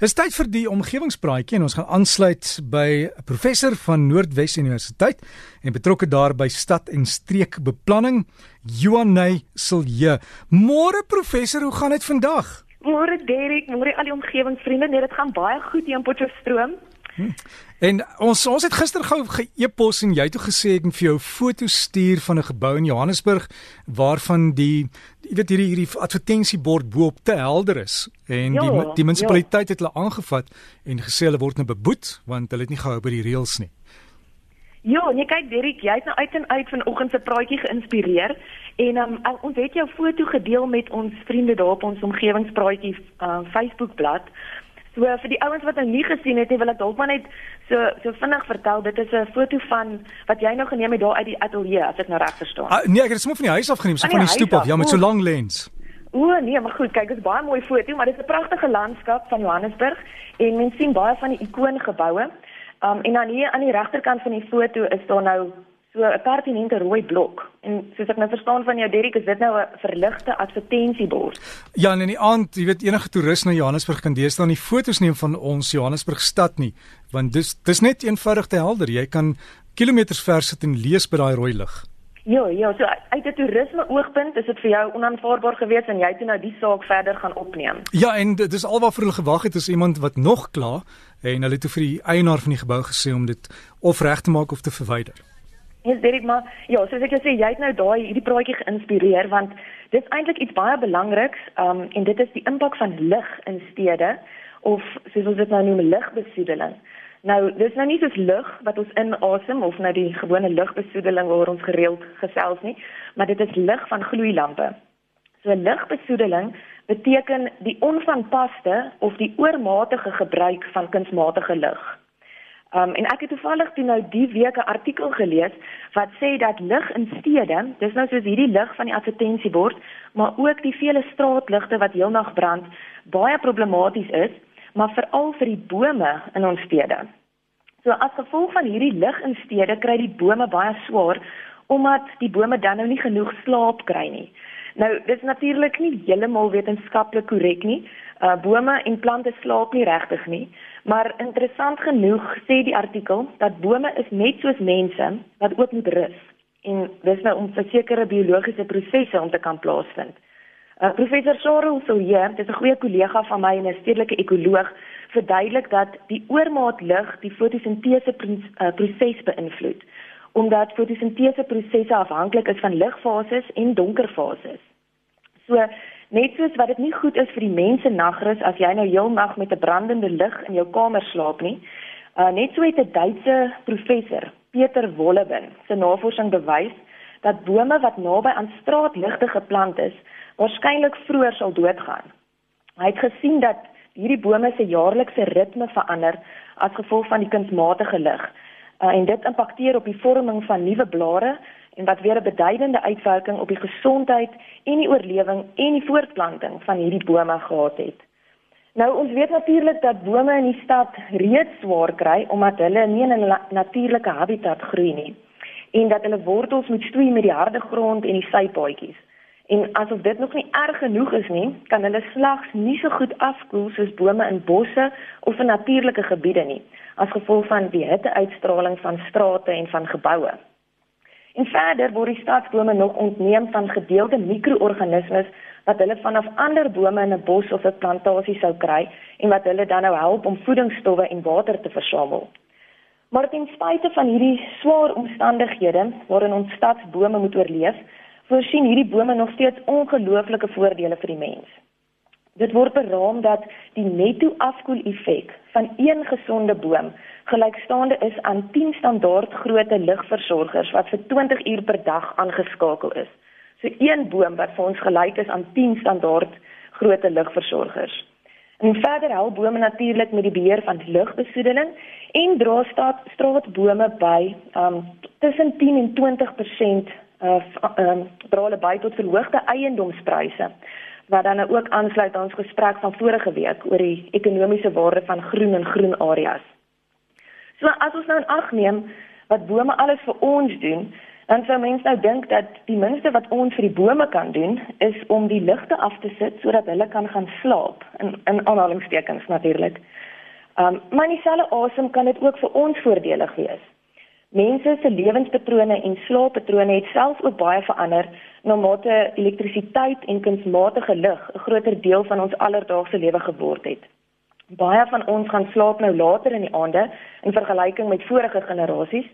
Dis tyd vir die omgewingspraatjie en ons gaan aansluit by 'n professor van Noordwes Universiteit en betrokke daar by stad en streekbeplanning, Johanay Silje. Môre professor, hoe gaan dit vandag? Môre Derek, môre al die omgewingsvriende, nee, dit gaan baie goed hier in Potchefstroom. Hm. En ons ons het gister gou ge-e-pos en jy het gesê ek moet vir jou 'n foto stuur van 'n gebou in Johannesburg waarvan die jy weet hierdie hierdie advertensiebord bo-op te helder is en ja, die die munisipaliteit ja. het hulle aangevat en gesê hulle word nou beboet want hulle het nie gehou by die reëls nie. Ja, nee kyk Derek, jy het nou uit en uit vanoggend se praatjie geïnspireer en um, ons het jou foto gedeel met ons vriende daar op ons omgewingspraatjie uh, Facebookblad. So vir die ouens wat nou nie gesien het nie, wil ek dalk maar net so so vinnig vertel. Dit is 'n foto van wat jy nou geneem het daar uit die ateljee, as ek nou reg verstaan. Uh, nee, ek het dit sommer van die huis af geneem, so van die, stoep af, ja, met so lang lens. O nee, maar goed, kyk, dit is baie mooi foto, maar dit is 'n pragtige landskap van Johannesburg en mens sien baie van die ikoongeboue. Um en dan hier aan die regterkant van die foto is daar nou so 'n pertinente rooi blok. En soos ek nou verstaan van jou Derrick, is dit nou 'n verligte advertensiebord. Ja, en in die aand, jy weet enige toerist na Johannesburg kan deesdae nie foto's neem van ons Johannesburg stad nie, want dis dis net eenvoudig te helder. Jy kan kilometers ver sit en lees by daai rooi lig. Ja, ja, so uit 'n toerisme oogpunt is dit vir jou onaanvaarbaar geweest en jy het nou die saak verder gaan opneem. Ja, en dit is alwaarvoor hulle gewag het is iemand wat nog kla en hulle het toe vir die eienaar van die gebou gesê om dit of reg te maak of te verwyder. Ja, Derek, maar ja, soos ek gesê, jy het nou daai hierdie praatjie geïnspireer want dit is eintlik iets baie belangriks, um en dit is die impak van lig in stede of soos ons dit nou noem ligbesoedeling. Nou, dis nou nie soos lug wat ons inasem of nou die gewone lugbesoedeling waar ons gereeld gesels nie, maar dit is lig van gloeilampe. So ligbesoedeling beteken die onvanpaste of die oormatige gebruik van kunsmatige lig. Um en ek het toevallig toe nou die week 'n artikel gelees wat sê dat lig in stede, dis nou soos hierdie lig van die advertensiebord, maar ook die vele straatligte wat heelnag brand, baie problematies is, maar veral vir die bome in ons stede. So as gevolg van hierdie lig in stede kry die bome baie swaar omdat die bome dan nou nie genoeg slaap kry nie. Nou, dit is natuurlik nie heeltemal wetenskaplik korrek nie. Uh bome en plante slaap nie regtig nie. Maar interessant genoeg sê die artikel dat bome is net soos mense wat ook moet rus en dis nou om sekere biologiese prosesse om te kan plaasvind. Uh, professor Charles Silje, dis 'n goeie kollega van my en 'n stedelike ekoloog, verduidelik dat die oormaat lig die fotosintese uh, proses beïnvloed omdat fotosintese prosesse afhanklik is van ligfases en donkerfases. So Net soos wat dit nie goed is vir die mense nagrus as jy nou heel nag met 'n brandende lig in jou kamer slaap nie. Uh net so het 'n Duitse professor, Peter Wolleben, se navorsing bewys dat bome wat naby aan straatligte geplant is, waarskynlik vroeër sal doodgaan. Hy het gesien dat hierdie bome se jaarlikse ritme verander as gevolg van die kunsmatige lig. Uh, en dit impakteer op die vorming van nuwe blare en wat weer 'n beduidende uitwerking op die gesondheid en die oorlewing en die voortplanting van hierdie bome gehad het. Nou ons weet natuurlik dat bome in die stad reeds swaar kry omdat hulle nie in 'n natuurlike habitat groei nie en dat hulle wortels moet stoei met die harde grond en die sypaadjies. En asof dit nog nie erg genoeg is nie, kan hulle slegs nie so goed afkoel soos bome in bosse of in natuurlike gebiede nie, as gevolg van die hitteuitstraling van strate en van geboue. En verder word die stadsbome nog ontneem van gedeelde mikroorganismes wat hulle vanaf ander bome in 'n bos of 'n plantasie sou kry en wat hulle dan nou help om voedingsstowwe en water te versamel. Maar ten spyte van hierdie swaar omstandighede waarin ons stadsbome moet oorleef, voorsien hierdie bome nog steeds ongelooflike voordele vir die mens. Dit word beraam dat die netto afkoel effek van een gesonde boom gelykstaande is aan 10 standaard grootte ligversorgers wat vir 20 uur per dag aangeskakel is. So een boom wat vir ons gelyk is aan 10 standaard grootte ligversorgers. En verder help bome natuurlik met die beheer van lugbesoedeling en dra staat straatbome by um tussen 10 en 20% uh um dra hulle by tot verhoogde eiendomspryse wat dan ook aansluit aan ons gesprek van vorige week oor die ekonomiese waarde van groen en groen areas. So as ons nou in ag neem wat bome alles vir ons doen, Dan sou mense nou dink dat die minste wat ons vir die bome kan doen is om die ligte af te sit sodat hulle kan gaan slaap in in aanhalingstekens natuurlik. Um maar in dieselfde asem kan dit ook vir ons voordelig wees. Mense se lewenspatrone en slaappatrone het selfs ook baie verander na mate elektrisiteit en kunsmatige lig 'n groter deel van ons alledaagse lewe geword het. Baie van ons gaan slaap nou later in die aande in vergelyking met vorige generasies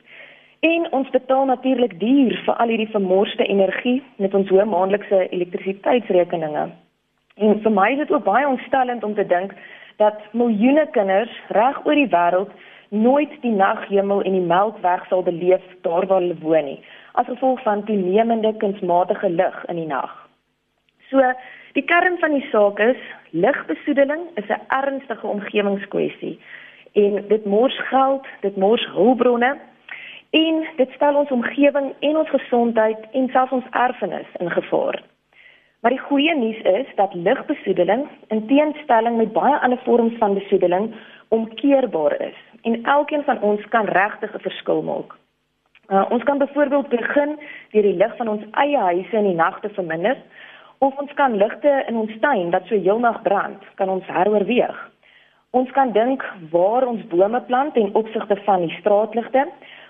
En ons betaal natuurlik duur vir al hierdie vermorste energie met ons hoë maandelikse elektrisiteitsrekeninge. En vir my is dit ook baie ontstellend om te dink dat miljoene kinders reg oor die wêreld nooit die naghemel en die melkweg sal beleef daar waar hulle woon nie, as gevolg van toenemende kunsmatige lig in die nag. So, die kern van die saak is ligbesoedeling is 'n ernstige omgewingskwessie en dit mors geld, dit mors hulpbronne en dit stel ons omgewing en ons gesondheid en selfs ons erfenis in gevaar. Maar die goeie nuus is dat ligbesoedeling in teenstelling met baie ander vorms van besoedeling omkeerbaar is en elkeen van ons kan regtig 'n verskil maak. Uh, ons kan byvoorbeeld begin deur die lig van ons eie huise in die nag te verminder of ons kan ligte in ons tuin wat so heelnag brand, kan ons heroorweeg. Ons kan dink waar ons bome plant en opsigte van die straatligte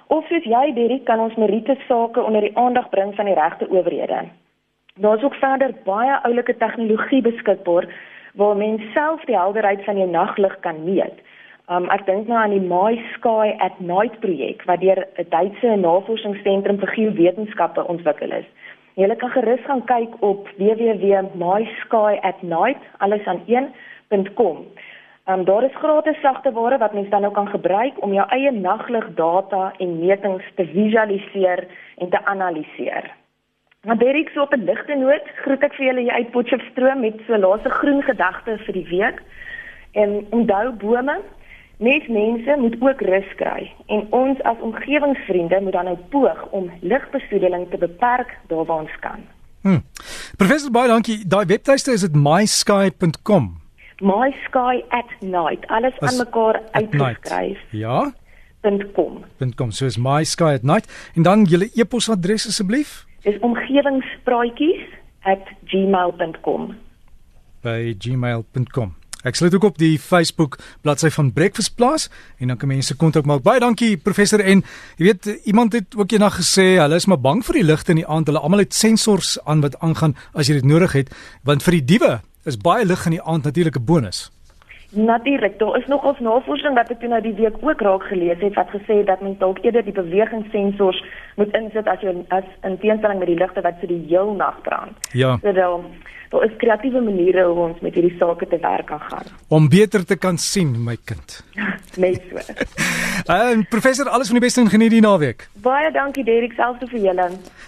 Of soos jy Derrick kan ons meriete sake onder die aandag bring van die regte owerhede. Daar's ook verder baie oulike tegnologie beskikbaar waar mens self die helderheid van jou naglig kan meet. Um ek dink nou aan die My Sky at Night projek wat deur 'n Duitse navorsingsentrum vir geowetenskappe ontwikkel is. Jy kan gerus gaan kyk op www.myskyatnight alles aan 1.com. Ehm um, daar is gratis sagte ware wat mens dan nou kan gebruik om jou eie naglig data en metings te visualiseer en te analiseer. Maar Derek so op 'n ligte noot, groet ek vir julle hier uit Potchefstroom met so laaste groen gedagte vir die week. En onthou bome, mens mense moet ook rus kry en ons as omgewingsvriende moet dan nou poog om ligbesoedeling te beperk daar waar ons kan. Hm. Professor baie dankie. Daai webtuiste is dit mysky.com my sky at night. Alles As aan mekaar uitgeskryf. Ja .com .com. So is my sky at night. En dan julle e-posadres asseblief. Is omgewingspraatjies@gmail.com by gmail.com Ek sluit ook op die Facebook bladsy van Breakfast Plus en dan kan mense kontak maak. Baie dankie professor en jy weet iemand het ook eendag gesê hulle is maar bang vir die ligte in die aand. Hulle almal het sensors aan wat aangaan as jy dit nodig het want vir die diewe is baie lig in die aand natuurlik 'n bonus. Natuurlik, daar is nog ons navorsing wat ek toe nou die week ook raak gelees het wat gesê het dat mens dalk eerder die bewegingssensors moet insit as jy as in teenstelling met die ligte wat vir die heel nag brand. Ja. So dan daar is kreatiewe maniere hoe ons met hierdie sake te werk kan gaan. Om beter te kan sien, my kind. Net so. En uh, professor, alles van die beste en geniet die naweek. Baie dankie Derek, selfs vir julle.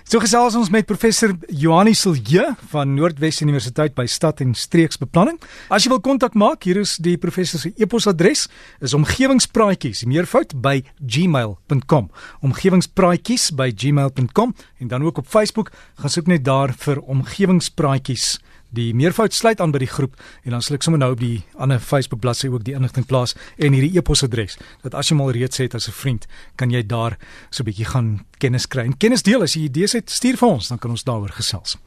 So gesels ons met professor Johanni Silje van Noordwes Universiteit by Stad en Streeksbeplanning. As jy wil kontak maak, hier is die professor se e-posadres, is omgewingspraatjies, meervoud by gmail.com. Omgewingspraatjies by gmail.com en dan ook op Facebook, gaan soek net daar vir omgewingspraatjies. Die meervoud sluit aan by die groep en dan sal ek sommer nou op die ander Facebook bladsy ook die inligting plaas en hierdie e-posadres dat as jy mal reeds het as 'n vriend, kan jy daar so 'n bietjie gaan kennis kry. En kennis deel as jy idees het, stuur vir ons, dan kan ons daaroor gesels.